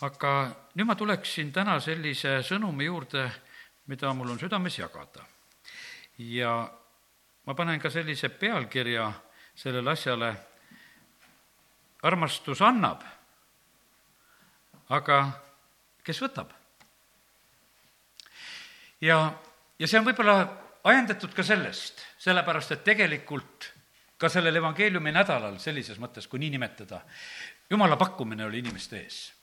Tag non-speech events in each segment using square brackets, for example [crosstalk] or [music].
aga nüüd ma tuleksin täna sellise sõnumi juurde, mida mul on südames jagada. ja ma panen ka sellise pealkirja sellele asjale, armastus annab, aga kes võtab? ja, ja see on võib-olla ajendatud ka sellest, sellepärast et tegelikult ka sellel evangeeliumi nädalal sellises mõttes, kui nii nimetada, jumala pakkumine oli inimeste ees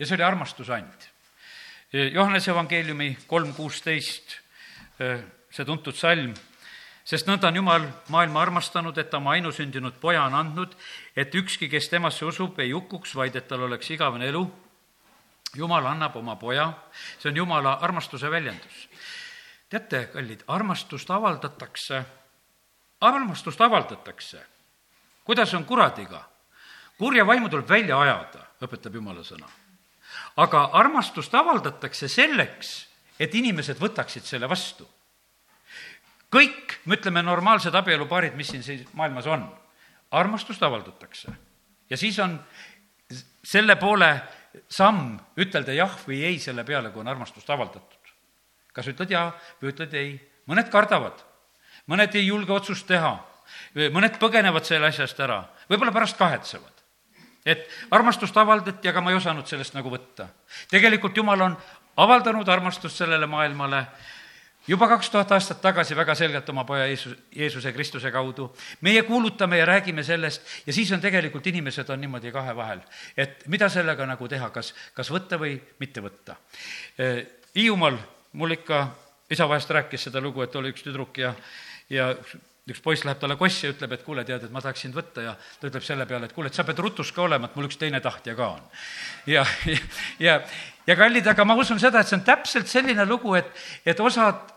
ja see oli armastuse and. Johannese evangeeliumi kolm kuusteist, see tuntud salm, sest nõnda on Jumal maailma armastanud, et ta oma ainusündinud poja on andnud, et ükski, kes temasse usub, ei hukuks, vaid et tal oleks igavene elu. Jumal annab oma poja, see on Jumala armastuse väljendus. teate, kallid, armastust avaldatakse, armastust avaldatakse. kuidas on kuradiga? kurja vaimu tuleb välja ajada, õpetab Jumala sõna aga armastust avaldatakse selleks, et inimesed võtaksid selle vastu. kõik, me ütleme, normaalsed abielupaarid, mis siin siis maailmas on, armastust avaldatakse. ja siis on selle poole samm ütelda jah või ei selle peale, kui on armastust avaldatud. kas ütled jaa või ütled ei, mõned kardavad, mõned ei julge otsust teha, mõned põgenevad selle asjast ära, võib-olla pärast kahetsevad et armastust avaldati, aga ma ei osanud sellest nagu võtta. tegelikult Jumal on avaldanud armastust sellele maailmale juba kaks tuhat aastat tagasi väga selgelt oma poja Jeesus, Jeesuse Kristuse kaudu. meie kuulutame ja räägime sellest ja siis on tegelikult inimesed on niimoodi kahe vahel, et mida sellega nagu teha, kas, kas võtta või mitte võtta. Hiiumaal mul ikka isa vahest rääkis seda lugu, et oli üks tüdruk ja, ja üks poiss läheb talle kossi ja ütleb, et kuule, tead, et ma tahaks sind võtta ja ta ütleb selle peale, et kuule, et sa pead rutus ka olema, et mul üks teine tahtja ka on. ja, ja, ja, ja kallid, aga ma usun seda, et see on täpselt selline lugu, et, et osad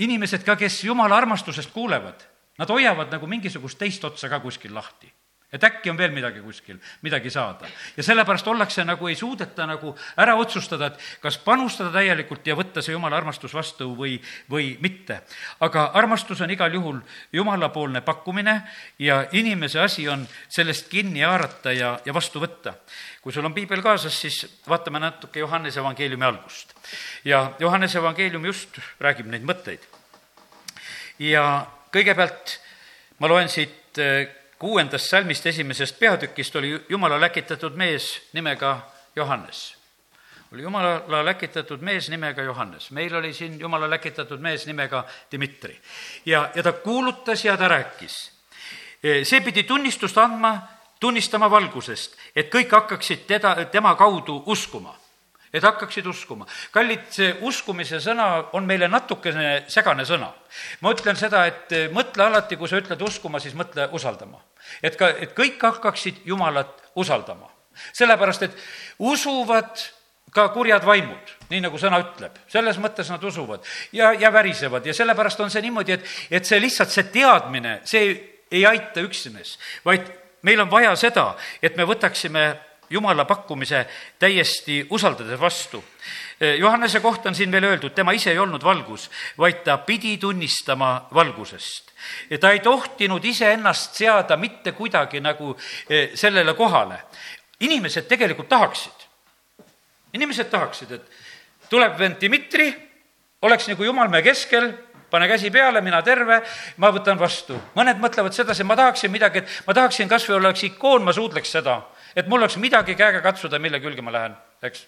inimesed ka, kes jumala armastusest kuulevad, nad hoiavad nagu mingisugust teist otsa ka kuskil lahti et äkki on veel midagi kuskil, midagi saada. ja sellepärast ollakse nagu, ei suudeta nagu ära otsustada, et kas panustada täielikult ja võtta see jumala armastus vastu või, või mitte. aga armastus on igal juhul jumalapoolne pakkumine ja inimese asi on sellest kinni haarata ja, ja vastu võtta. kui sul on piibel kaasas, siis vaatame natuke Johannese evangeeliumi algust. ja Johannese evangeelium just räägib neid mõtteid. ja kõigepealt ma loen siit kuuendast salmist esimesest peatükist oli Jumala läkitatud mees nimega Johannes. oli Jumala läkitatud mees nimega Johannes, meil oli siin Jumala läkitatud mees nimega Dmitri. ja, ja ta kuulutas ja ta rääkis. see pidi tunnistust andma, tunnistama valgusest, et kõik hakkaksid teda, tema kaudu uskuma et hakkaksid uskuma. kallid, see uskumise sõna on meile natukene segane sõna. ma ütlen seda, et eh, mõtle alati, kui sa ütled uskuma, siis mõtle usaldama. et ka, et kõik hakkaksid Jumalat usaldama. sellepärast, et usuvad ka kurjad vaimud, nii nagu sõna ütleb, selles mõttes nad usuvad ja, ja värisevad ja sellepärast on see niimoodi, et, et see lihtsalt, see teadmine, see ei aita üksnes, vaid meil on vaja seda, et me võtaksime Jumala pakkumise täiesti usaldades vastu. Johannese kohta on siin veel öeldud, tema ise ei olnud valgus, vaid ta pidi tunnistama valgusest. ta ei tohtinud iseennast seada mitte kuidagi nagu eh, sellele kohale. inimesed tegelikult tahaksid, inimesed tahaksid, et tuleb vend Dmitri, oleks nagu jumal meie keskel, pane käsi peale, mina terve, ma võtan vastu. mõned mõtlevad sedasi, ma tahaksin midagi, et ma tahaksin kas või oleks ikoon, ma suudleks seda et mul oleks midagi käega katsuda, mille külge ma lähen, eks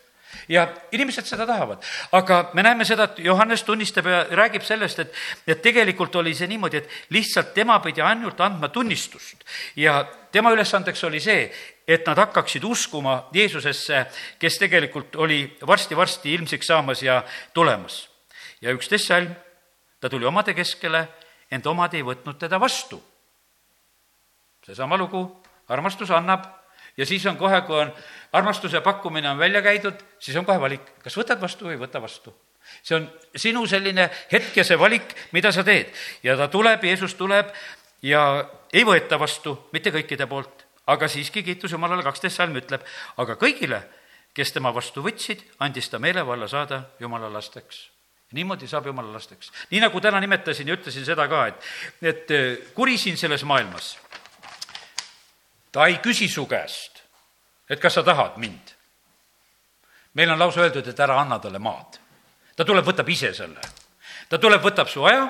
ja inimesed seda tahavad, aga me näeme seda, et Johannes tunnistab ja räägib sellest, et, et tegelikult oli see niimoodi, et lihtsalt tema pidi ainult andma tunnistust ja tema ülesandeks oli see, et nad hakkaksid uskuma Jeesusesse, kes tegelikult oli varsti-varsti ilmsiks saamas ja tulemas. ja üksteist salm, ta tuli omade keskele, ent omad ei võtnud teda vastu. seesama lugu, armastus annab ja siis on kohe, kui on armastuse pakkumine on välja käidud, siis on kohe valik, kas võtad vastu või ei võta vastu. see on sinu selline hetk ja see valik, mida sa teed. ja ta tuleb, Jeesus tuleb ja ei võeta vastu mitte kõikide poolt, aga siiski kiitus Jumalale, kaksteist salm ütleb, aga kõigile, kes tema vastu võtsid, andis ta meelevalla saada Jumala lasteks niimoodi saab jumala lasteks. nii nagu täna nimetasin ja ütlesin seda ka, et, et kuri siin selles maailmas ta ei küsi su käest, et kas sa tahad mind. meil on lausa öeldud, et ära anna talle maad. ta tuleb, võtab ise selle. ta tuleb, võtab su aja,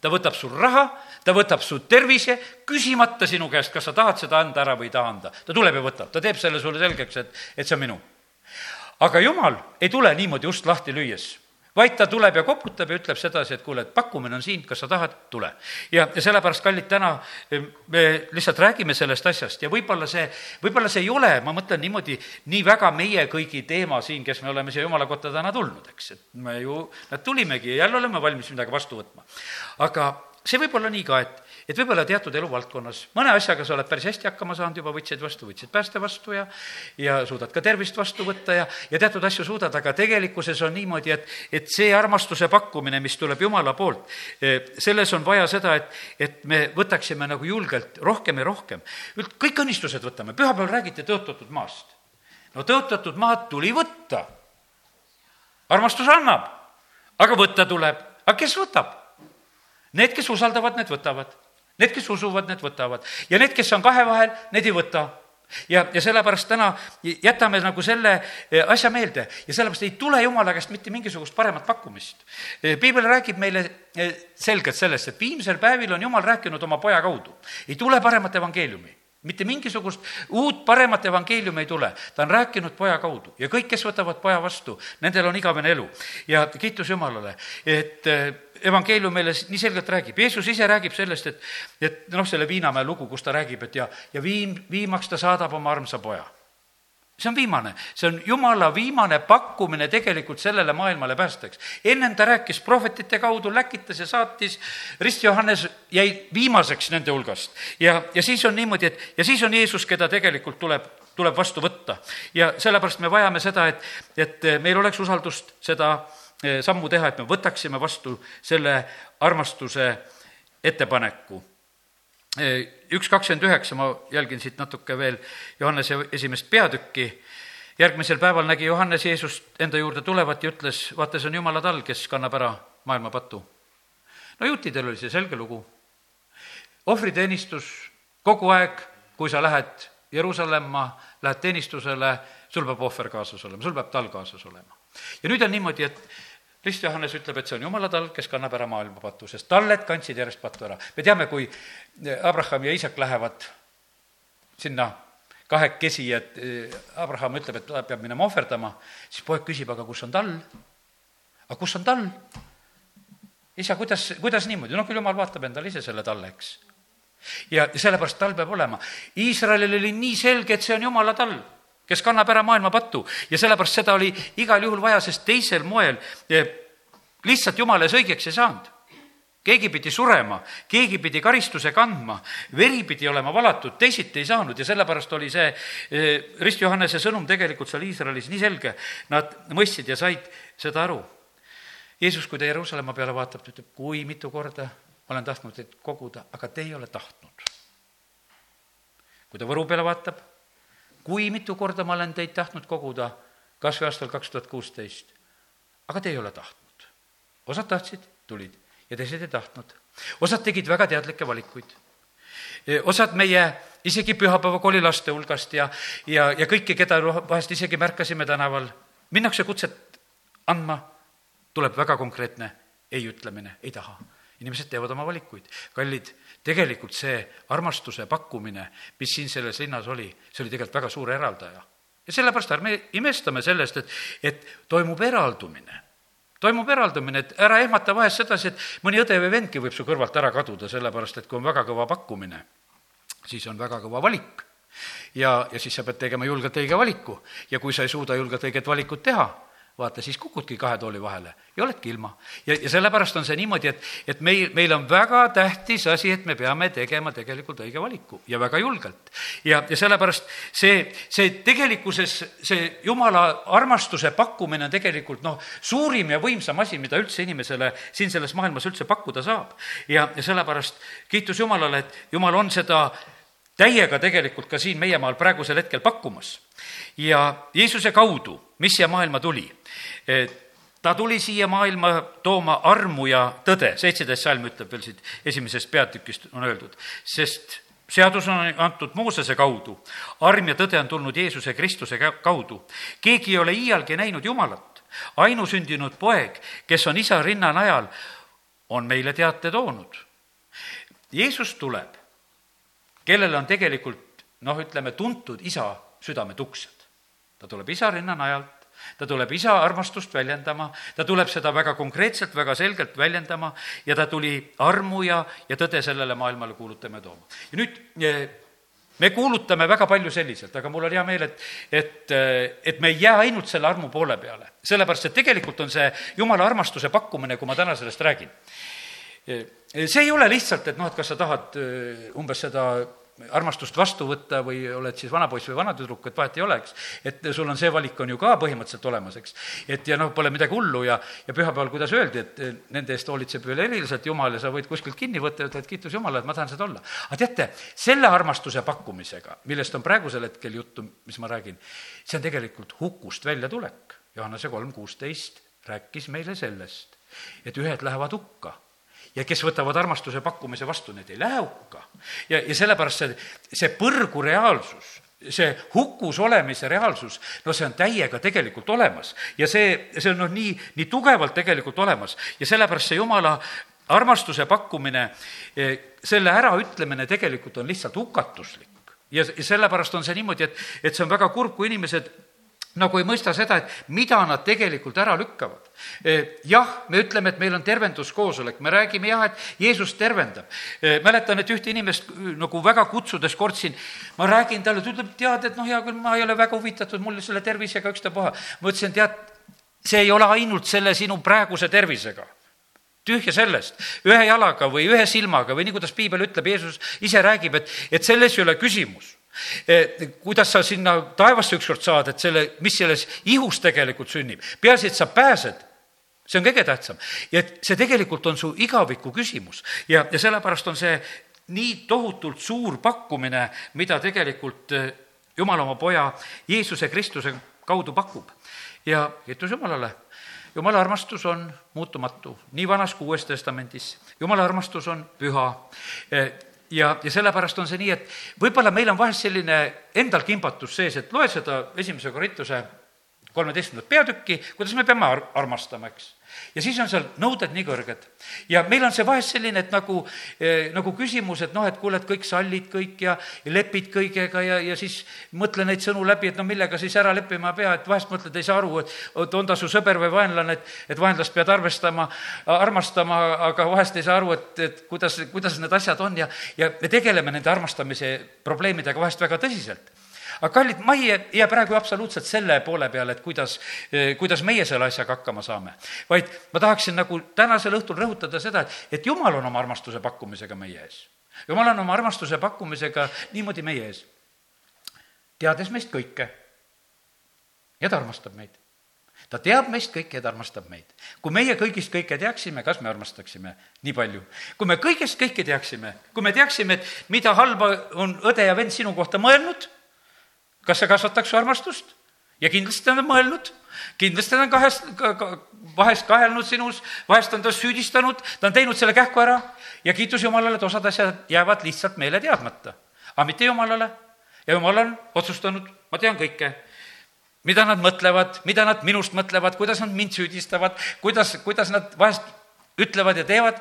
ta võtab sul raha, ta võtab su tervise, küsimata sinu käest, kas sa tahad seda anda ära või ei taha anda. ta tuleb ja võtab, ta teeb selle sulle selgeks, et, et see on minu. aga jumal ei tule niimoodi ust lahti lüües vaid ta tuleb ja koputab ja ütleb sedasi, et kuule, et pakkumine on siin, kas sa tahad, tule. ja, ja sellepärast, kallid, täna me lihtsalt räägime sellest asjast ja võib-olla see, võib-olla see ei ole, ma mõtlen niimoodi, nii väga meie kõigi teema siin, kes me oleme siia jumala kotta täna tulnud, eks, et me ju, näed, tulimegi ja jälle oleme valmis midagi vastu võtma. aga see võib olla nii ka, et et võib-olla teatud eluvaldkonnas mõne asjaga sa oled päris hästi hakkama saanud, juba võtsid vastu, võtsid pääste vastu ja ja suudad ka tervist vastu võtta ja, ja teatud asju suudad, aga tegelikkuses on niimoodi, et, et see armastuse pakkumine, mis tuleb Jumala poolt, eh, selles on vaja seda, et, et me võtaksime nagu julgelt rohkem ja rohkem. kõik õnnistused võtame, pühapäeval räägiti tõotatud maast. no tõotatud maad tuli võtta. armastus annab, aga võtta tuleb, aga kes võtab? Need, kes usaldavad, need võtavad Need, kes usuvad, need võtavad ja need, kes on kahe vahel, need ei võta ja, ja sellepärast täna jätame nagu selle eh, asja meelde ja sellepärast ei tule Jumala käest mitte mingisugust paremat pakkumist. Eh, piibel räägib meile eh, selgelt sellest, et viimsel päevil on Jumal rääkinud oma poja kaudu. ei tule paremat evangeeliumi mitte mingisugust uut paremat evangeeliumi ei tule, ta on rääkinud poja kaudu ja kõik, kes võtavad poja vastu, nendel on igavene elu. ja kiitus Jumalale, et evangeelium meile nii selgelt räägib, Jeesus ise räägib sellest, et, et noh, selle Viinamäe lugu, kus ta räägib, et ja, ja viim, viimaks ta saadab oma armsa poja. See on viimane, see on Jumala viimane pakkumine tegelikult sellele maailmale päästeks. ennem ta rääkis prohvetite kaudu, läkitas ja saatis, Rist Johannes jäi viimaseks nende hulgast. ja, ja siis on niimoodi, et ja siis on Jeesus, keda tegelikult tuleb tuleb vastu võtta. ja sellepärast me vajame seda, et, et meil oleks usaldust seda Eh, sammu teha, et me võtaksime vastu selle armastuse ettepaneku. Eh, üks kakskümmend üheksa, ma jälgin siit natuke veel Johannese esimest peatükki, järgmisel päeval nägi Johannes Jeesust enda juurde tulevat ja ütles, vaata, see on Jumala tall, kes kannab ära maailma patu. no juutidel oli see selge lugu. ohvriteenistus kogu aeg, kui sa lähed Jeruusalemma, lähed teenistusele, sul peab ohver kaasas olema, sul peab tall kaasas olema. ja nüüd on niimoodi, et Rist Johannes ütleb, et see on jumala talv, kes kannab ära maailma patu, sest talled kandsid järjest patu ära. me teame, kui Abraham ja Isak lähevad sinna kahekesi, et eh, Abraham ütleb, et ta peab minema ohverdama, siis poeg küsib, aga kus on tall? aga kus on tall? isa, kuidas, kuidas niimoodi, noh, küll jumal vaatab endale ise selle talle, eks. ja sellepärast tal peab olema. Iisraelil oli nii selge, et see on jumala talv kes kannab ära maailma pattu ja sellepärast seda oli igal juhul vaja, sest teisel moel eh, lihtsalt jumala ees õigeks ei saanud keegi pidi surema, keegi pidi karistuse kandma, veri pidi olema valatud, teisiti ei saanud ja sellepärast oli see eh, Rist Johannese sõnum tegelikult seal Iisraelis nii selge, nad mõistsid ja said seda aru. Jeesus, kui ta Jeruusalemma peale vaatab, ta ütleb, kui mitu korda olen tahtnud teid koguda, aga te ei ole tahtnud. kui ta Võru peale vaatab, kui mitu korda ma olen teid tahtnud koguda, kas või aastal kaks tuhat kuusteist, aga te ei ole tahtnud. osad tahtsid, tulid ja teised ei tahtnud. osad tegid väga teadlikke valikuid. E, osad meie isegi pühapäevakooli laste hulgast ja, ja, ja kõiki, keda vahest isegi märkasime tänaval, minnakse kutset andma, tuleb väga konkreetne ei ütlemine, ei taha. Inimesed teevad oma valikuid. kallid, tegelikult see armastuse pakkumine, mis siin selles linnas oli, see oli tegelikult väga suur eraldaja. ja sellepärast ärme imestame sellest, et, et toimub eraldumine. toimub eraldumine, et ära ehmata vahest sedasi, et mõni õde või vendki võib su kõrvalt ära kaduda, sellepärast et kui on väga kõva pakkumine, siis on väga kõva valik. ja, ja siis sa pead tegema julgelt õige valiku ja kui sa ei suuda julgelt õiget valikut teha, vaata, siis kukudki kahe tooli vahele ja oledki ilma. ja, ja sellepärast on see niimoodi, et, et meil, meil on väga tähtis asi, et me peame tegema tegelikult õige valiku ja väga julgelt. ja, ja sellepärast see, see tegelikkuses, see jumala armastuse pakkumine on tegelikult noh, suurim ja võimsam asi, mida üldse inimesele siin selles maailmas üldse pakkuda saab. ja, ja sellepärast kiitus Jumalale, et Jumal on seda täiega tegelikult ka siin meie maal praegusel hetkel pakkumas. ja Jeesuse kaudu, mis siia maailma tuli, ta tuli siia maailma tooma armu ja tõde, seitseteist salm ütleb veel siit esimesest peatükist on öeldud, sest seadus on antud Moosese kaudu, arm ja tõde on tulnud Jeesuse Kristuse kaudu. keegi ei ole iialgi näinud Jumalat. ainusündinud poeg, kes on isa rinnanajal, on meile teate toonud. Jeesus tuleb, kellele on tegelikult noh, ütleme tuntud isa südametuksed. ta tuleb isa rinnanajalt, ta tuleb isa armastust väljendama, ta tuleb seda väga konkreetselt, väga selgelt väljendama ja ta tuli armu ja, ja tõde sellele maailmale kuulutama ja tooma. ja nüüd eh, me kuulutame väga palju selliselt, aga mul on hea meel, et, et, eh, et me ei jää ainult selle armu poole peale. sellepärast, et tegelikult on see jumala armastuse pakkumine, kui ma täna sellest räägin. Eh, see ei ole lihtsalt, et noh, et kas sa tahad umbes seda armastust vastu võtta või oled siis vanapoiss või vanatüdruk, et vahet ei ole, eks. et sul on see valik on ju ka põhimõtteliselt olemas, eks. et ja noh, pole midagi hullu ja, ja pühapäeval, kuidas öeldi, et nende eest hoolitseb veel eriliselt Jumal ja sa võid kuskilt kinni võtta ja ütled, kiitus Jumalale, et ma tahan seda olla. aga teate, selle armastuse pakkumisega, millest on praegusel hetkel juttu, mis ma räägin, see on tegelikult hukust väljatulek. Johannese kolm kuusteist rääkis meile sellest, et ühed lähevad hukka ja kes võtavad armastuse pakkumise vastu, need ei lähe hukka. ja, ja sellepärast see, see põrgu reaalsus, see hukus olemise reaalsus, no see on täiega tegelikult olemas ja see, see on noh, nii, nii tugevalt tegelikult olemas ja sellepärast see jumala armastuse pakkumine, eh, selle äraütlemine tegelikult on lihtsalt hukatuslik. ja, ja sellepärast on see niimoodi, et, et see on väga kurb, kui inimesed nagu ei mõista seda, et mida nad tegelikult ära lükkavad. Eh, jah, me ütleme, et meil on tervenduskoosolek, me räägime jah, et Jeesus tervendab. Eh, mäletan, et ühte inimest eh, nagu väga kutsudes kordsin, ma räägin talle, ta ütleb, tead, et noh, hea küll, ma ei ole väga huvitatud, mul selle tervisega ükstapuha. ma ütlesin, tead, see ei ole ainult selle sinu praeguse tervisega tühja sellest, ühe jalaga või ühe silmaga või nii, kuidas piibel ütleb, Jeesus ise räägib, et, et selles ei ole küsimus kuidas sa sinna taevasse ükskord saad, et selle, mis selles ihus tegelikult sünnib, peaasi, et sa pääsed see on kõige tähtsam. ja et see tegelikult on su igaviku küsimus ja, ja sellepärast on see nii tohutult suur pakkumine, mida tegelikult eh, Jumal oma poja Jeesuse Kristuse kaudu pakub. ja kiitus Jumalale, Jumala armastus on muutumatu, nii vanas kui Uues Testamendis. Jumala armastus on püha eh, ja, ja sellepärast on see nii, et võib-olla meil on vahest selline endal kimbatus sees, et loe seda esimese Korintuse kolmeteistkümnendat peatükki, kuidas me peame ar-, armastama, eks ja siis on seal nõuded nii kõrged. ja meil on see vahest selline, et nagu eh,, nagu küsimus, et noh, et kuule, et kõik sallid kõik ja, lepid kõigega ja, ja siis mõtle neid sõnu läbi, et no millega siis ära leppima pea, et vahest mõtled, ei saa aru, et, et on ta su sõber või vaenlane, et, et vaenlast pead arvestama, armastama, aga vahest ei saa aru, et, et kuidas, kuidas need asjad on ja, ja me tegeleme nende armastamise probleemidega vahest väga tõsiselt aga kallid, ma ei jää praegu absoluutselt selle poole peale, et kuidas, eh, kuidas meie selle asjaga hakkama saame. vaid ma tahaksin nagu tänasel õhtul rõhutada seda, et, et jumal on oma armastuse pakkumisega meie ees. jumal on oma armastuse pakkumisega niimoodi meie ees. teades meist kõike ja ta armastab meid ta teab meist kõike ja ta armastab meid. kui meie kõigist kõike teaksime, kas me armastaksime nii palju? kui me kõigest kõike teaksime, kui me teaksime, et mida halba on õde ja vend sinu kohta mõelnud kas see kasvataks su armastust? ja kindlasti ta on mõelnud, kindlasti ta on kahest ka,, ka, vahest kahelnud sinus, vahest on ta süüdistanud, ta on teinud selle kähku ära ja kiitus Jumalale, et osad asjad jäävad lihtsalt meile teadmata. aga mitte Jumalale. ja Jumal on otsustanud, ma tean kõike, mida nad mõtlevad, mida nad minust mõtlevad, kuidas nad mind süüdistavad, kuidas, kuidas nad vahest ütlevad ja teevad,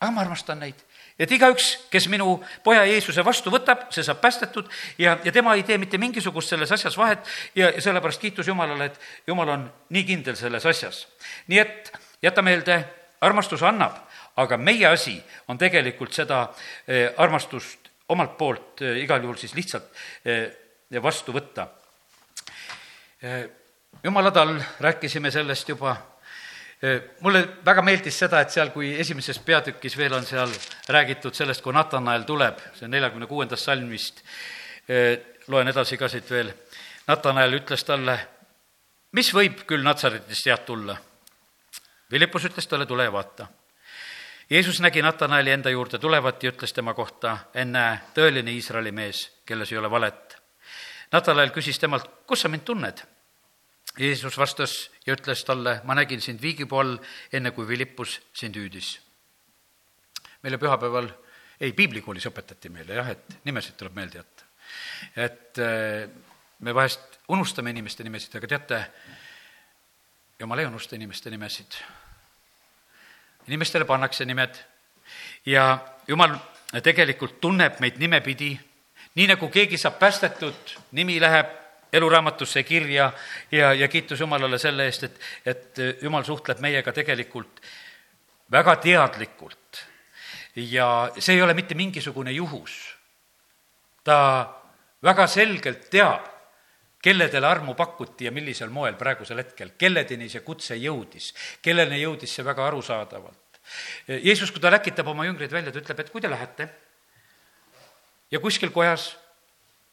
aga ma armastan neid et igaüks, kes minu poja Jeesuse vastu võtab, see saab päästetud ja, ja tema ei tee mitte mingisugust selles asjas vahet ja, sellepärast kiitus Jumalale, et Jumal on nii kindel selles asjas. nii et jäta meelde, armastus annab, aga meie asi on tegelikult seda eh, armastust omalt poolt eh, igal juhul siis lihtsalt eh, vastu võtta. jumala tal rääkisime sellest juba mulle väga meeldis seda, et seal, kui esimeses peatükis veel on seal räägitud sellest, kui Natanael tuleb, see on neljakümne kuuendast salmist, loen edasi ka siit veel, Natanael ütles talle, mis võib küll Natsaretist head tulla? Philippus ütles talle, tule ja vaata. Jeesus nägi Natanaeli enda juurde tulevat ja ütles tema kohta, ennäe, tõeline Iisraeli mees, kelles ei ole valet. Natanael küsis temalt, kus sa mind tunned? Jeesus vastas ja ütles talle, ma nägin sind viigipuu all, enne kui Philippus sind hüüdis. meile pühapäeval ei, piiblikoolis õpetati meile jah, et nimesid tuleb meelde jätta. et äh, me vahest unustame inimeste nimesid, aga teate, jumal ei unusta inimeste nimesid. inimestele pannakse nimed ja jumal tegelikult tunneb meid nimepidi, nii nagu keegi saab päästetud, nimi läheb eluraamatusse kirja ja, ja kiitus Jumalale selle eest, et, et Jumal suhtleb meiega tegelikult väga teadlikult. ja see ei ole mitte mingisugune juhus. ta väga selgelt teab, kelledele armu pakuti ja millisel moel praegusel hetkel, kelledeni see kutse jõudis, kelleni jõudis see väga arusaadavalt. Jeesus, kui ta läkitab oma jüngreid välja, ta ütleb, et kui te lähete ja kuskil kojas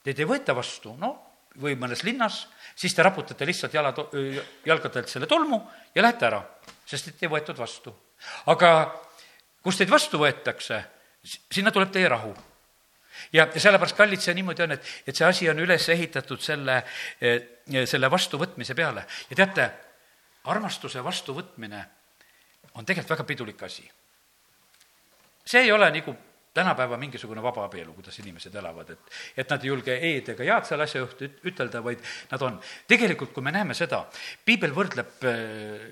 teid ei võeta vastu, no või mõnes linnas, siis te raputate lihtsalt jala, jalgadelt selle tolmu ja lähete ära, sest et ei võetud vastu. aga kus teid vastu võetakse, sinna tuleb teie rahu. ja, ja sellepärast, kallid, see niimoodi on, et, et see asi on üles ehitatud selle, eh, selle vastuvõtmise peale ja teate, armastuse vastuvõtmine on tegelikult väga pidulik asi. see ei ole nagu tänapäeva mingisugune vaba abielu, kuidas inimesed elavad, et, et nad ei julge e-d ega jaad selle asja juurde ütelda, vaid nad on. tegelikult, kui me näeme seda, piibel võrdleb äh,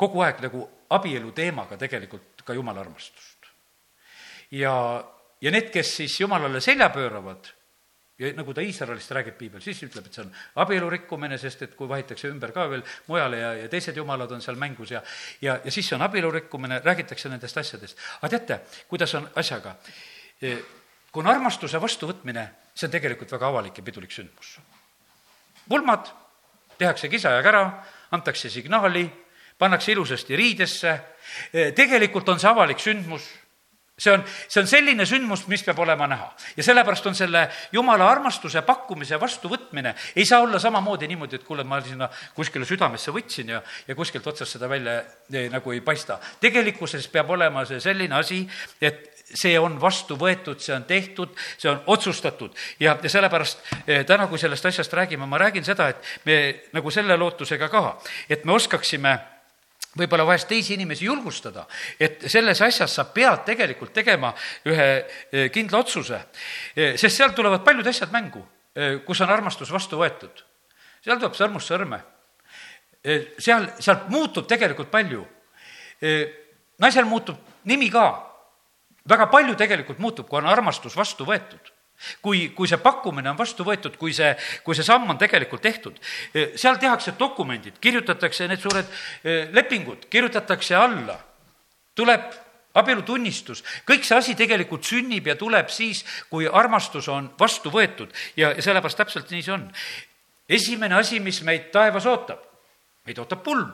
kogu aeg nagu abielu teemaga tegelikult ka jumala armastust. ja, ja need, kes siis jumalale selja pööravad ja nagu ta Iisraelist räägib piibel, siis ütleb, et see on abielu rikkumine, sest et kui vahitakse ümber ka veel mujale ja, ja teised jumalad on seal mängus ja ja, ja siis see on abielu rikkumine, räägitakse nendest asjadest. aga teate, kuidas on asjaga? E, kui on armastuse vastuvõtmine, see on tegelikult väga avalik ja pidulik sündmus. pulmad, tehakse kisa ja kära, antakse signaali, pannakse ilusasti riidesse, e, tegelikult on see avalik sündmus see on, see on selline sündmus, mis peab olema näha. ja sellepärast on selle jumala armastuse pakkumise vastuvõtmine, ei saa olla samamoodi niimoodi, et kuule, ma sinna kuskile südamesse võtsin ja, ja kuskilt otsast seda välja ei, nagu ei paista. tegelikkuses peab olema see selline asi, et see on vastu võetud, see on tehtud, see on otsustatud ja, ja sellepärast eh, täna, kui sellest asjast räägime, ma räägin seda, et me nagu selle lootusega ka, et me oskaksime võib-olla vahest teisi inimesi julgustada, et selles asjas sa pead tegelikult tegema ühe eh, kindla otsuse. Eh, sest sealt tulevad paljud asjad mängu, eh, kus on armastus vastu võetud. seal tuleb sõrmust sõrme. seal, sealt muutub tegelikult palju. naisel muutub nimi ka. väga palju tegelikult muutub, kui on armastus vastu võetud kui, kui see pakkumine on vastu võetud, kui see, kui see samm on tegelikult tehtud, eh, seal tehakse dokumendid, kirjutatakse need suured eh, lepingud, kirjutatakse alla, tuleb abielutunnistus, kõik see asi tegelikult sünnib ja tuleb siis, kui armastus on vastu võetud ja, ja sellepärast täpselt nii see on. esimene asi, mis meid taevas ootab, meid ootab pulm.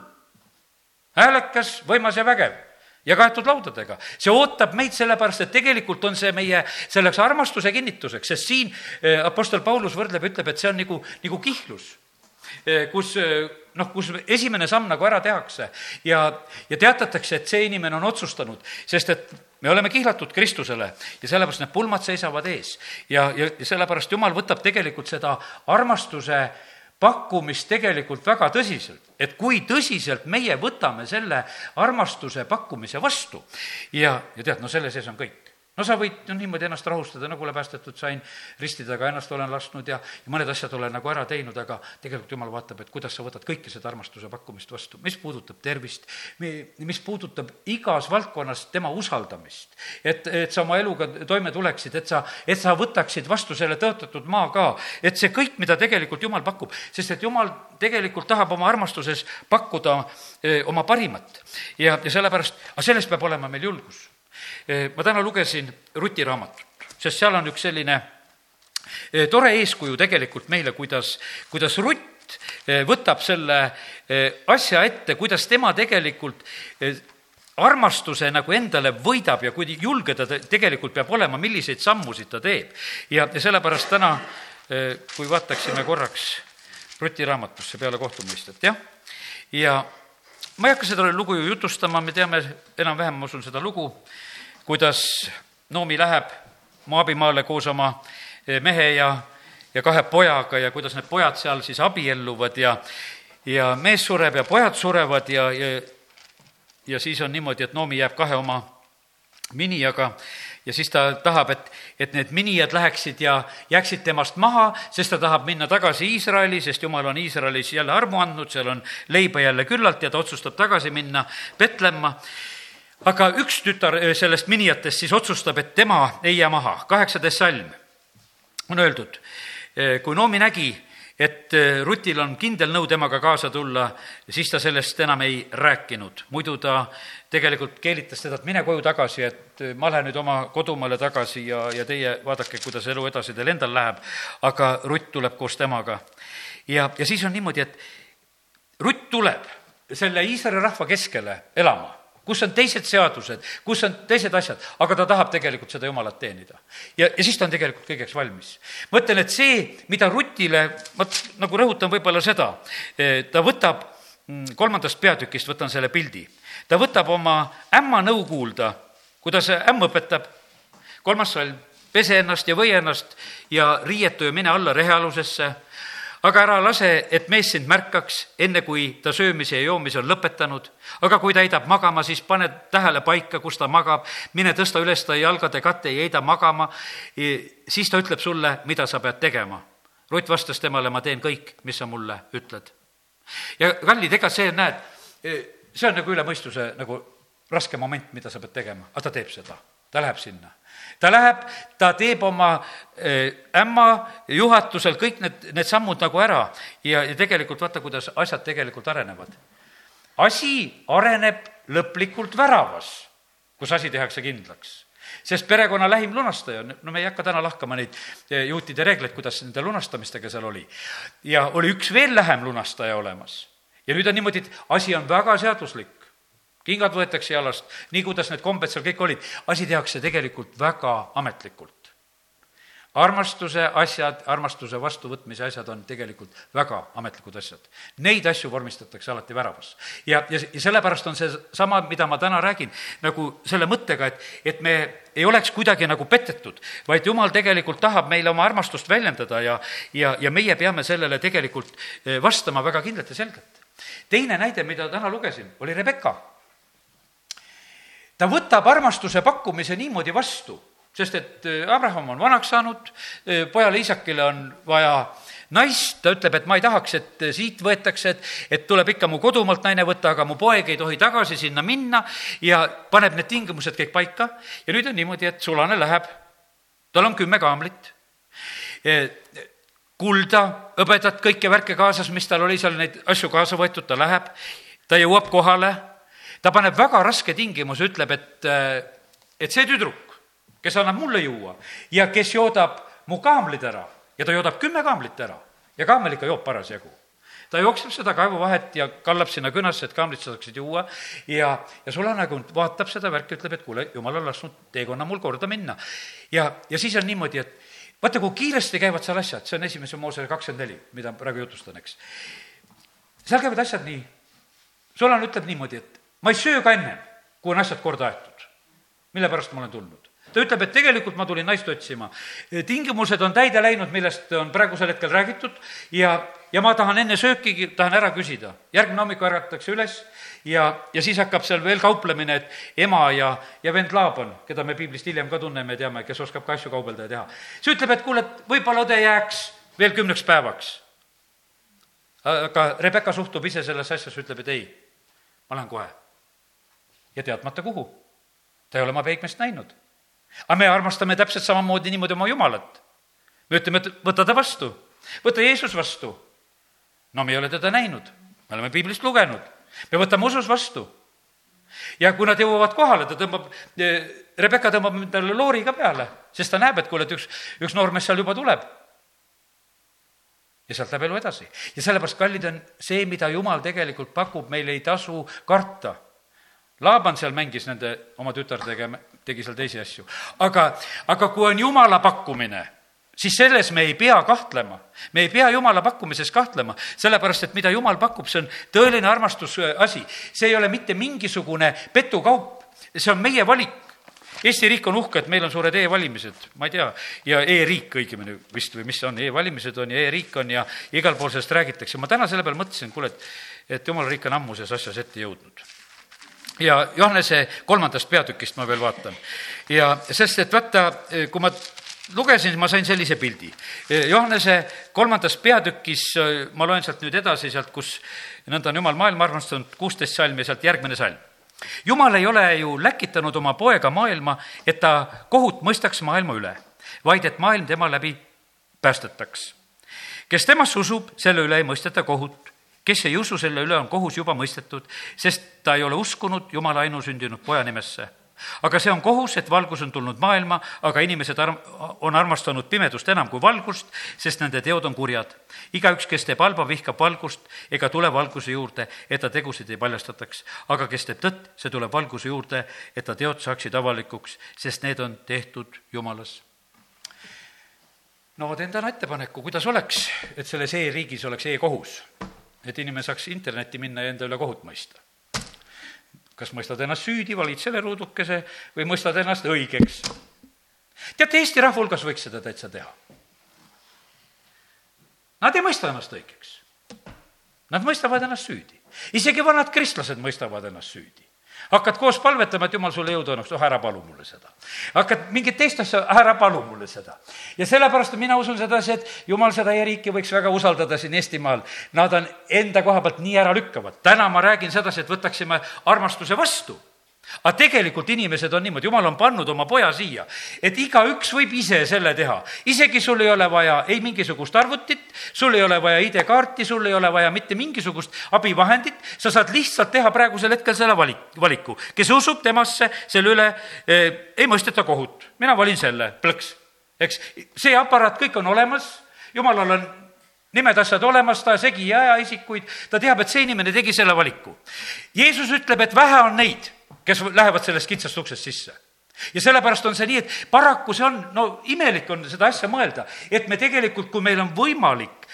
häälekas, võimas ja vägev ja kaetud laudadega. see ootab meid sellepärast, et tegelikult on see meie selleks armastuse kinnituseks, sest siin eh, Apostel Paulus võrdleb, ütleb, et see on nagu, nagu kihlus eh, kus eh, noh, kus esimene samm nagu ära tehakse ja, ja teatatakse, et see inimene on otsustanud, sest et me oleme kihlatud Kristusele ja sellepärast need pulmad seisavad ees. ja, ja, sellepärast Jumal võtab tegelikult seda armastuse pakkumist tegelikult väga tõsiselt, et kui tõsiselt meie võtame selle armastuse pakkumise vastu. Ja, ja tead, no selle sees on kõik no sa võid no niimoodi ennast rahustada, nagu olen päästetud sain, risti taga ennast olen lasknud ja, ja mõned asjad olen nagu ära teinud, aga tegelikult jumal vaatab, et kuidas sa võtad kõike seda armastuse pakkumist vastu, mis puudutab tervist, mis puudutab igas valdkonnas tema usaldamist. et, et sa oma eluga toime tuleksid, et sa, et sa võtaksid vastu selle tõotatud maa ka, et see kõik, mida tegelikult jumal pakub, sest et jumal tegelikult tahab oma armastuses pakkuda öö, oma parimat. ja, ja sellepärast, aga selles peab olema meil julgus Eh, ma täna lugesin Ruti raamatut, sest seal on üks selline eh, tore eeskuju tegelikult meile, kuidas, kuidas Rutt eh, võtab selle asja ette, kuidas tema tegelikult armastuse nagu endale võidab ja kui julge ta tegelikult peab olema, milliseid sammusid ta teeb. ja, ja sellepärast täna, kui vaataksime korraks Ruti raamatusse peale kohtumõistet, jah, ja ma ei hakka seda lugu ju jutustama, me teame enam-vähem, ma usun, seda lugu, kuidas Noomi läheb Moabimaale koos oma eh, mehe ja, ja kahe pojaga ja kuidas need pojad seal siis abielluvad ja, ja mees sureb ja pojad surevad ja, ja, ja siis on niimoodi, et Noomi jääb kahe oma miniaga ja siis ta tahab, et, et need minijad läheksid ja jääksid temast maha, sest ta tahab minna tagasi Iisraeli, sest jumal on Iisraelis jälle armu andnud, seal on leiba jälle küllalt ja ta otsustab tagasi minna Petlemma aga üks tütar sellest minijatest siis otsustab, et tema ei jää maha. kaheksateist salm on öeldud, kui Noomi nägi, et Rutil on kindel nõu temaga kaasa tulla, siis ta sellest enam ei rääkinud. muidu ta tegelikult keelitas teda, et mine koju tagasi, et ma lähen nüüd oma kodumaale tagasi ja, ja teie vaadake, kuidas elu edasi teil endal läheb. aga Rutt tuleb koos temaga. ja, ja siis on niimoodi, et Rutt tuleb selle Iisraeli rahva keskele elama kus on teised seadused, kus on teised asjad, aga ta tahab tegelikult seda jumalat teenida. ja, ja siis ta on tegelikult kõigeks valmis. ma ütlen, et see, mida Rutile, ma nagu rõhutan võib-olla seda, eh, ta võtab mm, kolmandast peatükist, võtan selle pildi, ta võtab oma ämma nõu kuulda, kuidas ämm õpetab, kolmas salm, pese ennast ja või ennast ja riietu ja mine alla rehealusesse aga ära lase, et mees sind märkaks, enne kui ta söömise ja joomise on lõpetanud. aga kui ta heidab magama, siis pane tähele paika, kus ta magab, mine tõsta üles ta jalgade katte ja heida magama, siis ta ütleb sulle, mida sa pead tegema. Rutt vastas temale, ma teen kõik, mis sa mulle ütled. ja kallid, ega see, näed, see on nagu üle mõistuse nagu raske moment, mida sa pead tegema, aga ta teeb seda, ta läheb sinna ta läheb, ta teeb oma äh, ämma juhatusel kõik need, need sammud nagu ära ja, ja tegelikult vaata, kuidas asjad tegelikult arenevad. asi areneb lõplikult väravas, kus asi tehakse kindlaks sest perekonna lähim lunastaja, no me ei hakka täna lahkama neid äh, juutide reegleid, kuidas nende lunastamistega seal oli. ja oli üks veel lähem lunastaja olemas. ja nüüd on niimoodi, et asi on väga seaduslik kingad võetakse jalast, nii kuidas need kombed seal kõik olid, asi tehakse tegelikult väga ametlikult. armastuse asjad, armastuse vastuvõtmise asjad on tegelikult väga ametlikud asjad. Neid asju vormistatakse alati väravas. ja, ja, ja sellepärast on see sama, mida ma täna räägin, nagu selle mõttega, et, et me ei oleks kuidagi nagu petetud, vaid jumal tegelikult tahab meile oma armastust väljendada ja, ja, ja meie peame sellele tegelikult eh, vastama väga kindlalt ja selgelt. teine näide, mida täna lugesin, oli Rebecca ta võtab armastuse pakkumise niimoodi vastu, sest et äh, Abraham on vanaks saanud, äh, pojale Iisakile on vaja naist, ta ütleb, et ma ei tahaks, et äh, siit võetakse, et, et tuleb ikka mu kodumaalt naine võtta, aga mu poeg ei tohi tagasi sinna minna ja paneb need tingimused kõik paika. Ja nüüd on niimoodi, et sulane läheb, tal on kümme kaamlit, kulda, hõbedat, kõike värke kaasas, mis tal oli seal, neid asju kaasa võetud, ta läheb, ta jõuab kohale ta paneb väga raske tingimuse, ütleb, et, äh, et see tüdruk, kes annab mulle juua ja kes joodab mu kaamlid ära ja ta joodab kümme kaamlit ära ja kaamel ikka joob parasjagu ta jookseb seda kaevuvahet ja kallab sinna künasse, et kaamrid saaksid juua ja, ja sulanagu vaatab seda värki, ütleb, et kuule, jumal on lasknud teekonna mul korda minna. ja, ja siis on niimoodi, et vaata, kui kiiresti käivad seal asjad, see on esimese Moosele kakskümmend neli, mida praegu jutustan, eks. seal käivad asjad nii, sulane ütleb niimoodi, et ma ei söö ka ennem, kui on asjad korda aetud. mille pärast ma olen tulnud? ta ütleb, et tegelikult ma tulin naist otsima. tingimused on täide läinud, millest on praegusel hetkel räägitud ja, ja ma tahan enne sööki, tahan ära küsida. järgmine hommik ärgatakse üles ja, ja siis hakkab seal veel kauplemine, et ema ja, ja vend Laaban, keda me piiblist hiljem ka tunneme ja teame, kes oskab ka asju kaubelda ja teha. see ütleb, et kuule, et võib-olla õde jääks veel kümneks päevaks. aga Rebecca suhtub ise sellesse asjasse, ütleb, et ei, ma lähen kohe ja teadmata kuhu. ta ei ole oma peigmeest näinud. aga me armastame täpselt samamoodi niimoodi oma Jumalat. me ütleme, et võta ta vastu, võta Jeesus vastu. no me ei ole teda näinud, me oleme piiblist lugenud, me võtame usus vastu. ja kui nad jõuavad kohale, ta tõmbab, Rebecca tõmbab endale loori ka peale, sest ta näeb, et kuule, et üks, üks noormees seal juba tuleb ja sealt läheb elu edasi. ja sellepärast, kallid, on see, mida Jumal tegelikult pakub, meil ei tasu karta Laaban seal mängis nende oma tütardega, tegi seal teisi asju. aga, aga kui on jumala pakkumine, siis selles me ei pea kahtlema. me ei pea jumala pakkumises kahtlema, sellepärast et mida jumal pakub, see on tõeline armastusasi. see ei ole mitte mingisugune petukaup, see on meie valik. Eesti riik on uhke, et meil on suured e-valimised, ma ei tea, ja e-riik õigemini vist või mis see on e, e-valimised on ja e-riik on ja igal pool sellest räägitakse. ma täna selle peale mõtlesin, kuule, et, et jumala riik on ammu selles asjas ette jõudnud ja Johannese kolmandast peatükist ma veel vaatan. ja sest, et vaata, kui ma lugesin, ma sain sellise pildi. Johannese kolmandas peatükis, ma loen sealt nüüd edasi, sealt, kus nõnda on jumal maailma armastanud, kuusteist salm ja sealt järgmine salm. jumal ei ole ju läkitanud oma poega maailma, et ta kohut mõistaks maailma üle, vaid et maailm tema läbi päästetaks. kes temasse usub, selle üle ei mõisteta kohut kes ei usu, selle üle on kohus juba mõistetud, sest ta ei ole uskunud Jumala ainusündinud poja nimesse. aga see on kohus, et valgus on tulnud maailma, aga inimesed arm-, on armastanud pimedust enam kui valgust, sest nende teod on kurjad. igaüks, kes teeb halba, vihkab valgust ega tule valguse juurde, et ta tegusid ei paljastataks. aga kes teeb tõtt, see tuleb valguse juurde, et ta teod saaksid avalikuks, sest need on tehtud Jumalas no ma teen täna ettepaneku, kuidas oleks, et selles e-riigis oleks e-kohus et inimene saaks internetti minna ja enda üle kohut mõista. kas mõistad ennast süüdi, valid selle ruudukese või mõistad ennast õigeks? teate, Eesti rahva hulgas võiks seda täitsa teha. Nad ei mõista ennast õigeks. Nad mõistavad ennast süüdi. isegi vanad kristlased mõistavad ennast süüdi hakkad koos palvetama, et jumal sulle jõudu annaks, oh ära palu mulle seda. hakkad mingit teist asja, ära palu mulle seda. ja sellepärast mina usun sedasi, et jumal seda e-riiki võiks väga usaldada siin Eestimaal. Nad on enda koha pealt nii äralükkavad. täna ma räägin sedasi, et võtaksime armastuse vastu aga tegelikult inimesed on niimoodi, jumal on pannud oma poja siia, et igaüks võib ise selle teha. isegi sul ei ole vaja ei mingisugust arvutit, sul ei ole vaja ID-kaarti, sul ei ole vaja mitte mingisugust abivahendit, sa saad lihtsalt teha praegusel hetkel selle valik, valiku. kes usub temasse, selle üle eh, ei mõisteta kohut. mina valin selle, plõks. eks, see aparaat kõik on olemas, jumalal on nimed, asjad olemas, ta segi ei aja isikuid, ta teab, et see inimene tegi selle valiku. Jeesus ütleb, et vähe on neid kes lähevad sellest kitsast uksest sisse ja sellepärast on see nii, et paraku see on, no imelik on seda asja mõelda, et me tegelikult, kui meil on võimalik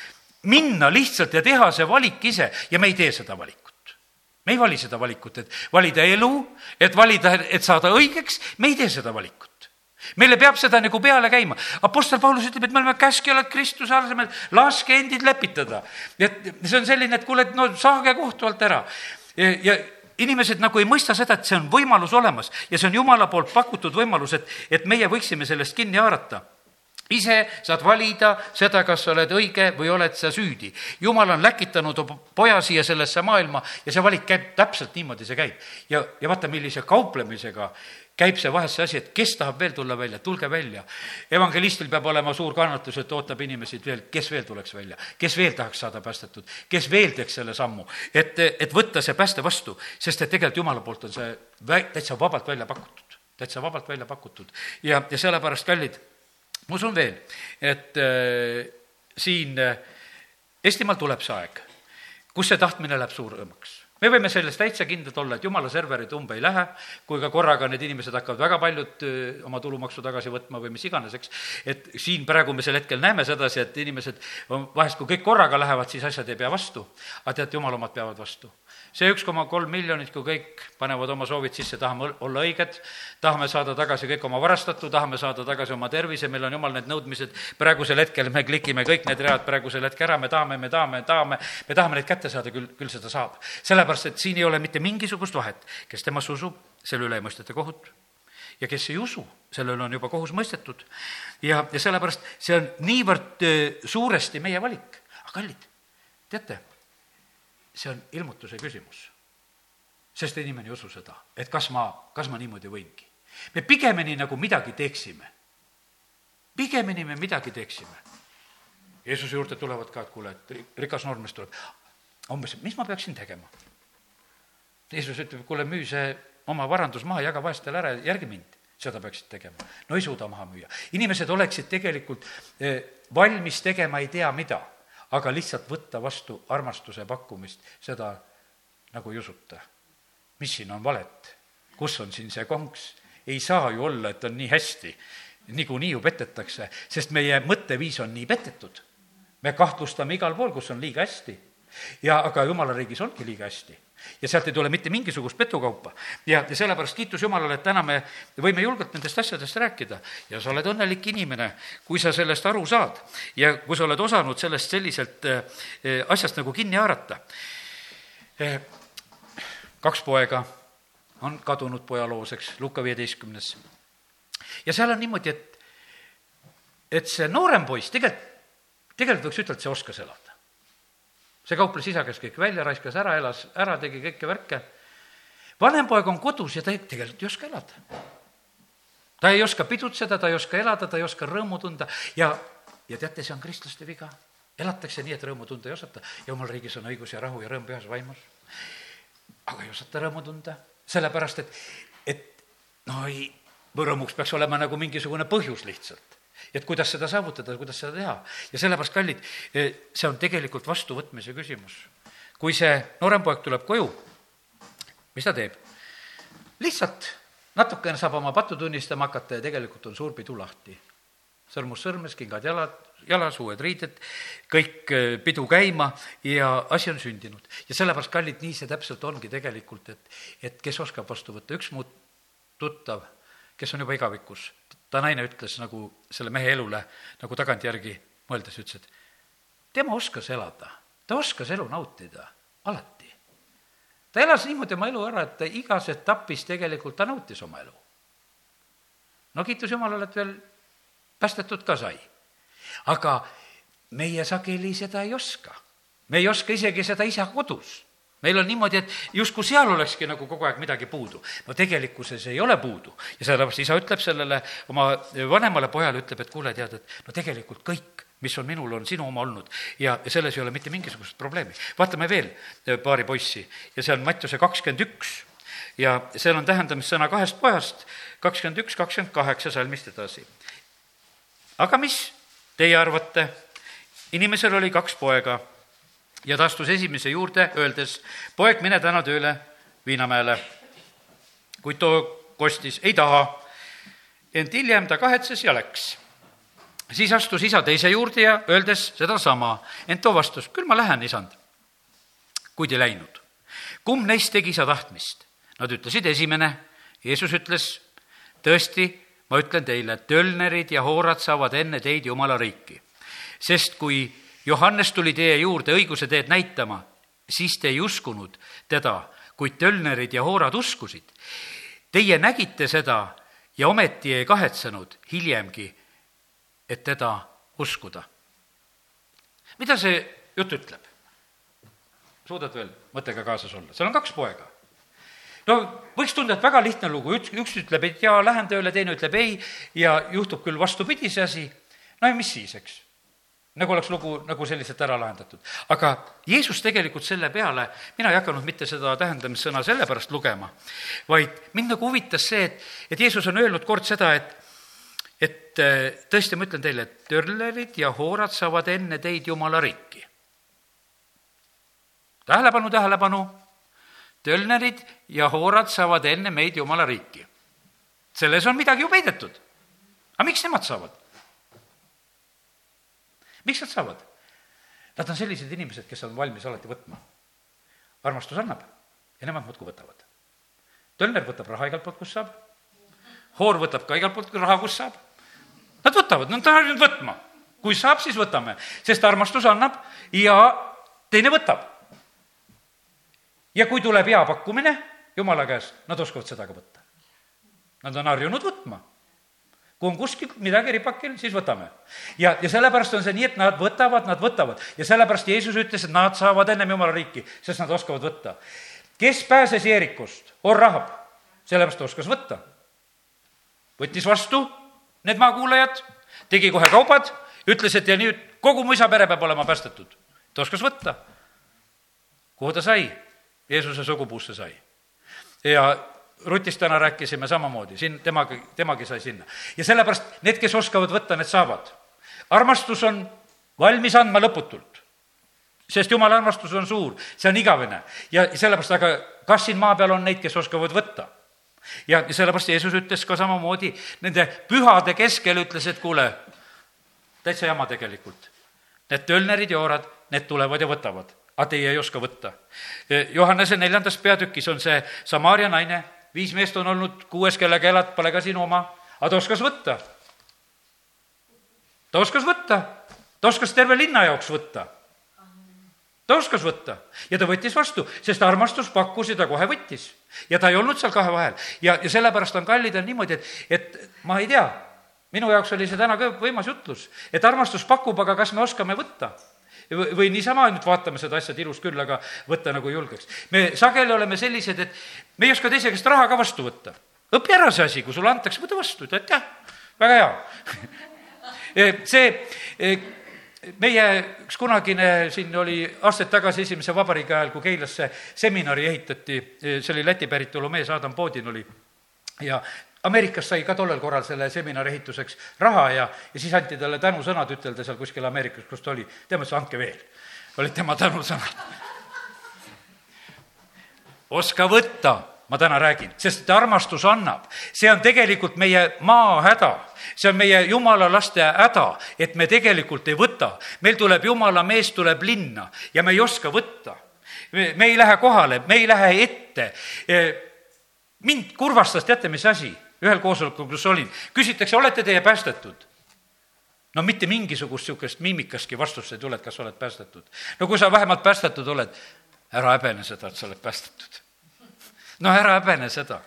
minna lihtsalt ja teha see valik ise ja me ei tee seda valikut. me ei vali seda valikut, et valida elu, et valida, et saada õigeks, me ei tee seda valikut meile peab seda nagu peale käima. Apostel Paulus ütleb, et me oleme käskjalad Kristuse asemel, laske endid lepitada. et see on selline, et kuule, no saage kohtu alt ära. ja, ja inimesed nagu ei mõista seda, et see on võimalus olemas ja see on Jumala poolt pakutud võimalus, et, et meie võiksime sellest kinni haarata ise saad valida seda, kas sa oled õige või oled sa süüdi. jumal on läkitanud poja siia sellesse maailma ja see valik käib täpselt niimoodi, see käib. ja, ja vaata, millise kauplemisega käib see vahest see asi, et kes tahab veel tulla välja, tulge välja. evangelistil peab olema suur kannatus, et ootab inimesi veel, kes veel tuleks välja, kes veel tahaks saada päästetud, kes veel teeks selle sammu, et, et võtta see pääste vastu, sest et tegelikult jumala poolt on see vä-, täitsa vabalt välja pakutud, täitsa vabalt välja pakutud. ja, ja sellepärast, kallid, ma usun veel, et äh, siin äh, Eestimaal tuleb see aeg, kus see tahtmine läheb suuremaks me võime selles täitsa kindlad olla, et jumala serverid umbe ei lähe, kui ka korraga need inimesed hakkavad väga paljud oma tulumaksu tagasi võtma või mis iganes, eks. et siin praegu me sel hetkel näeme sedasi, et inimesed vahest, kui kõik korraga lähevad, siis asjad ei pea vastu. aga teate, jumala omad peavad vastu see üks koma kolm miljonit, kui kõik panevad oma soovid sisse, tahame olla õiged, tahame saada tagasi kõik oma varastatu, tahame saada tagasi oma tervise, meil on jumal need nõudmised, praegusel hetkel me klikime kõik need read praegusel hetkel ära, me tahame, me tahame, tahame, me tahame neid kätte saada, küll, küll seda saab. sellepärast, et siin ei ole mitte mingisugust vahet, kes temasse usub, selle üle ei mõisteta kohut ja kes ei usu, selle üle on juba kohus mõistetud. ja, ja sellepärast see on niivõrd äh, suuresti meie valik. aga kallid, teate see on ilmutuse küsimus. sest inimene ei usu seda, et kas ma, kas ma niimoodi võingi. me pigemini nagu midagi teeksime. pigemini me midagi teeksime. Jeesuse juurde tulevad ka, et kuule, et rikas noormees tuleb. umbes, mis ma peaksin tegema? Jeesus ütleb, kuule, müü see oma varandus maha, jaga vaestele ära ja järgi mind seda peaksid tegema. no ei suuda maha müüa. inimesed oleksid tegelikult eh, valmis tegema ei tea mida aga lihtsalt võtta vastu armastuse pakkumist, seda nagu ei usuta. mis siin on valet? kus on siin see konks? ei saa ju olla, et on nii hästi. niikuinii ju petetakse, sest meie mõtteviis on nii petetud. me kahtlustame igal pool, kus on liiga hästi. ja aga jumala riigis ongi liiga hästi ja sealt ei tule mitte mingisugust petukaupa. ja, ja sellepärast kiitus Jumalale, et täna me võime julgelt nendest asjadest rääkida ja sa oled õnnelik inimene, kui sa sellest aru saad ja kui sa oled osanud sellest selliselt äh, asjast nagu kinni haarata. kaks poega on kadunud poja loos, eks, Luka viieteistkümnes. ja seal on niimoodi, et, et see noorem poiss tegelikult, tegelikult võiks ütelda, see oskas elada. See kauples isa käest kõik välja, raiskas ära, elas ära, tegi kõike värke. vanem poeg on kodus ja ta tegelikult ei oska elada. ta ei oska pidutseda, ta ei oska elada, ta ei oska rõõmu tunda ja, ja teate, see on kristlaste viga elatakse nii, et rõõmu tunda ei osata. jumal riigis on õigus ja rahu ja rõõm pühas vaimus. aga ei osata rõõmu tunda, sellepärast et, et no ei, rõõmuks peaks olema nagu mingisugune põhjus lihtsalt. Et kuidas seda saavutada, kuidas seda teha. ja sellepärast, kallid, see on tegelikult vastuvõtmise küsimus. kui see noorem poeg tuleb koju, mis ta teeb? lihtsalt natukene saab oma pattu tunnistama hakata ja tegelikult on suur pidu lahti. sõrmus sõrmes, kingad jalad, jalas, uued riided, kõik äh, pidu käima ja asi on sündinud. ja sellepärast, kallid, nii see täpselt ongi tegelikult, et, et kes oskab vastu võtta, üks mu tuttav, kes on juba igavikus, ta naine ütles nagu selle mehe elule nagu tagantjärgi mõeldes, ütles, et tema oskas elada, ta oskas elu nautida, alati. ta elas niimoodi oma elu ära, et ta igas etapis tegelikult ta nautis oma elu. no kiitus Jumalale, et veel päästetud ka sai aga meie sageli seda ei oska. me ei oska isegi seda isa kodus meil on niimoodi, et justkui seal olekski nagu kogu aeg midagi puudu. no tegelikkuses ei ole puudu. Ja sellepärast isa ütleb sellele oma vanemale pojale, ütleb, et kuule, tead, et no tegelikult kõik, mis on minul, on sinu oma olnud. Ja, selles ei ole mitte mingisugust probleemi. vaatame veel paari poissi. Ja see on Mattiuse kakskümmend üks. Ja seal on tähendamissõna kahest pojast, kakskümmend üks, kakskümmend kaheksa salmist edasi. aga mis Teie arvate, inimesel oli kaks poega ja ta astus esimese juurde, öeldes, poeg, mine täna tööle Viinamäele. kuid too kostis, ei taha. ent hiljem ta kahetses ja läks. siis astus isa teise juurde ja öeldes sedasama, ent too vastus, küll ma lähen, isand. kuid ei läinud. kumb neist tegi isa tahtmist? Nad ütlesid esimene. Jeesus ütles, tõesti, ma ütlen teile, tölnerid ja hoorad saavad enne teid Jumala riiki. sest kui Johannes tuli teie juurde õiguse teed näitama, siis te ei uskunud teda, kuid tölnerid ja hoorad uskusid. Teie nägite seda ja ometi ei kahetsenud hiljemgi, et teda uskuda. mida see jutt ütleb? suudad veel mõttega kaasas olla? seal on kaks poega no võiks tunda, et väga lihtne lugu, üks, üks ütleb, et jaa, lähen tööle, teine ütleb ei ja juhtub küll vastupidi see asi, no ja mis siis, eks nagu oleks lugu nagu selliselt ära lahendatud. aga Jeesus tegelikult selle peale, mina ei hakanud mitte seda tähendamissõna sellepärast lugema, vaid mind nagu huvitas see, et, et Jeesus on öelnud kord seda, et et äh, tõesti, ma ütlen teile, et törlerid ja hoorad saavad enne teid Jumala riiki. tähelepanu, tähelepanu tölnerid ja hoorad saavad enne meid Jumala riiki. selles on midagi ju peidetud. aga miks nemad saavad? Miks nad saavad? Nad on sellised inimesed, kes on valmis alati võtma. armastus annab ja nemad muudkui võtavad. tölner võtab raha igalt poolt, kust saab. hoor võtab ka igalt poolt raha, kust saab. Nad võtavad, nad on harjunud võtma. kui saab, siis võtame, sest armastus annab ja teine võtab ja kui tuleb hea pakkumine jumala käest, nad oskavad seda ka võtta. Nad on harjunud võtma. Kui on kuskil midagi ripakil, siis võtame. ja, ja sellepärast on see nii, et nad võtavad, nad võtavad ja sellepärast Jeesus ütles, et nad saavad ennem jumala riiki, sest nad oskavad võtta. kes pääses Jeerikust? Orrahab, sellepärast ta oskas võtta. võttis vastu need maakuulajad, tegi kohe kaubad, ütles, et ja nüüd kogu mu isa pere peab olema päästetud. ta oskas võtta. kuhu ta sai? Jeesuse sugupuusse sai. ja Rutist täna rääkisime samamoodi, siin temagi, temagi sai sinna. ja sellepärast need, kes oskavad võtta, need saavad. armastus on valmis andma lõputult. sest jumala armastus on suur, see on igavene. ja sellepärast, aga kas siin maa peal on neid, kes oskavad võtta? ja sellepärast Jeesus ütles ka samamoodi nende pühade keskel, ütles, et kuule, täitsa jama tegelikult. Need tölnerid ja oorad, need tulevad ja võtavad aga teie ei oska võtta. Johannese neljandas peatükis on see Samaaria naine, viis meest on olnud, kuues, kellega elad, pole ka sinu oma, aga ta oskas võtta. ta oskas võtta, ta oskas terve linna jaoks võtta. ta oskas võtta ja ta võttis vastu, sest armastus pakkus ja ta kohe võttis. ja ta ei olnud seal kahe vahel ja, ja sellepärast on kallid on niimoodi, et, et ma ei tea, minu jaoks oli see täna ka võimas jutlus, et armastus pakub, aga kas me oskame võtta või, niisama ainult vaatame seda asja ilus küll, aga võtta nagu julgeks. me sageli oleme sellised, et me ei oska teise käest raha ka vastu võtta. õpi ära see asi, kui sulle antakse, võta vastu, ütle, et jah, väga hea [laughs] see meie üks kunagine siin oli aastaid tagasi esimese vabariigi ajal, kui Keilasse seminari ehitati, see oli Läti päritolu mees, Adam Poodin oli, ja Ameerikas sai ka tollel korral selle seminari ehituseks raha ja, ja siis anti talle tänusõnad ütelda seal kuskil Ameerikas, kus ta oli. tema ütles, andke veel. olid tema tänusõnad. oska võtta, ma täna räägin, sest armastus annab. see on tegelikult meie maa häda. see on meie jumala laste häda, et me tegelikult ei võta. meil tuleb jumala mees tuleb linna ja me ei oska võtta. me ei lähe kohale, me ei lähe ette mind kurvastas, teate, mis asi? Ühel koosolekul, kus olin, küsitakse, olete teie päästetud? no mitte mingisugust niisugust miimikastki vastust ei tule, et kas oled päästetud. no kui sa vähemalt päästetud oled, ära häbene seda, et sa oled päästetud. no ära häbene seda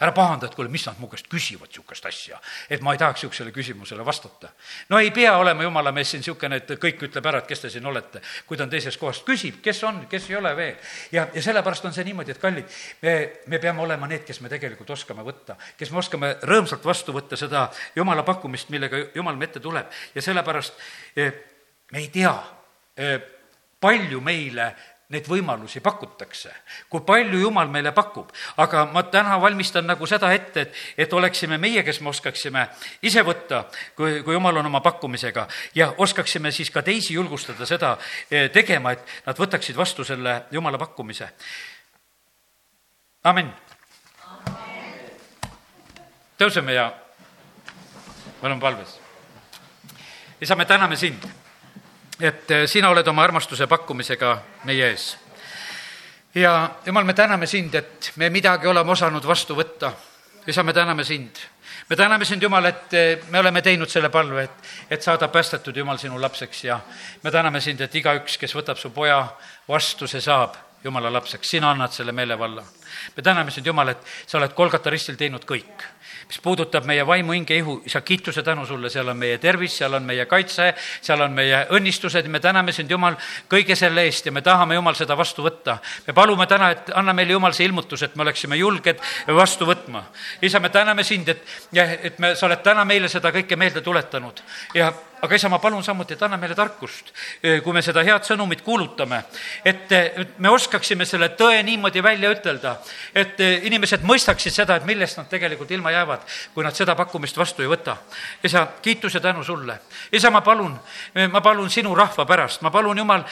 ära pahanda, et kuule, mis nad mu käest küsivad niisugust asja, et ma ei tahaks niisugusele küsimusele vastata. no ei pea olema jumala mees siin niisugune, et kõik ütleb ära, et kes te siin olete, kui ta on teisest kohast, küsib, kes on, kes ei ole veel. ja, ja sellepärast on see niimoodi, et kallid, me, me peame olema need, kes me tegelikult oskame võtta, kes me oskame rõõmsalt vastu võtta seda jumala pakkumist, millega jumal meie ette tuleb ja sellepärast eh, me ei tea, eh, palju meile neid võimalusi pakutakse, kui palju Jumal meile pakub. aga ma täna valmistan nagu seda ette, et, et oleksime meie, kes me oskaksime ise võtta, kui, kui Jumal on oma pakkumisega ja oskaksime siis ka teisi julgustada seda eh, tegema, et nad võtaksid vastu selle Jumala pakkumise. amin. tõuseme ja me oleme palves. isa, me täname sind et eh, sina oled oma armastuse pakkumisega meie ees. ja jumal, me täname sind, et me midagi oleme osanud vastu võtta. isa, me täname sind. me täname sind, Jumal, et eh, me oleme teinud selle palve, et, et saada päästetud, Jumal, sinu lapseks ja me täname sind, et igaüks, kes võtab su poja vastu, see saab Jumala lapseks, sina annad selle meelevalla. me täname sind, Jumal, et sa oled Kolgata ristil teinud kõik mis puudutab meie vaimu, hinge, ihu, isa, kiituse tänu sulle, seal on meie tervis, seal on meie kaitse, seal on meie õnnistused, me täname sind, Jumal, kõige selle eest ja me tahame, Jumal, seda vastu võtta. me palume täna, et anna meile, Jumal, see ilmutus, et me oleksime julged vastu võtma. isa, me täname sind, et, et me, sa oled täna meile seda kõike meelde tuletanud ja aga isa, ma palun samuti, et anna meile tarkust, eh, kui me seda head sõnumit kuulutame, et, et me oskaksime selle tõe niimoodi välja ütelda, et eh, inimesed mõistaksid seda, et millest nad tegelikult ilma jäävad, kui nad seda pakkumist vastu ei võta. isa, kiitus ja tänu sulle. isa, ma palun, eh, ma palun sinu rahva pärast, ma palun, Jumal,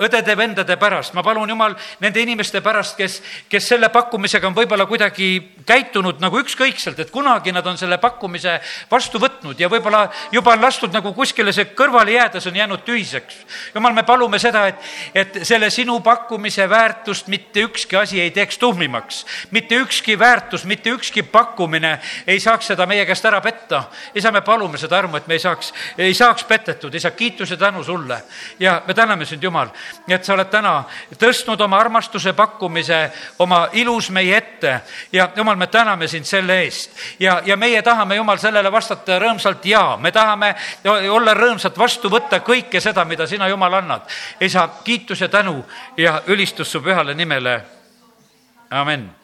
õdede-vendade pärast, ma palun, Jumal, nende inimeste pärast, kes, kes selle pakkumisega on võib-olla kuidagi käitunud nagu ükskõikselt, et kunagi nad on selle pakkumise vastu võtnud ja võib-olla juba on lastud nagu kuskile see kõrvale jääda, see on jäänud tühiseks. jumal, me palume seda, et, et selle sinu pakkumise väärtust mitte ükski asi ei teeks tuhmimaks. mitte ükski väärtus, mitte ükski pakkumine ei saaks seda meie käest ära petta. isa, me palume seda armu, et me ei saaks, ei saaks petetud, isa, kiitus ja tänu sulle. ja me täname sind, Jumal, et sa oled täna tõstnud oma armastuse pakkumise oma ilus meie ette ja Jumal, me täname sind selle eest. ja, ja meie tahame, Jumal, sellele vastata rõõmsalt jaa, me tahame olla rõõmsalt vastu võtta kõike seda, mida sina, Jumal, annad. isa, kiitus ja tänu ja ülistus su pühale nimele. amin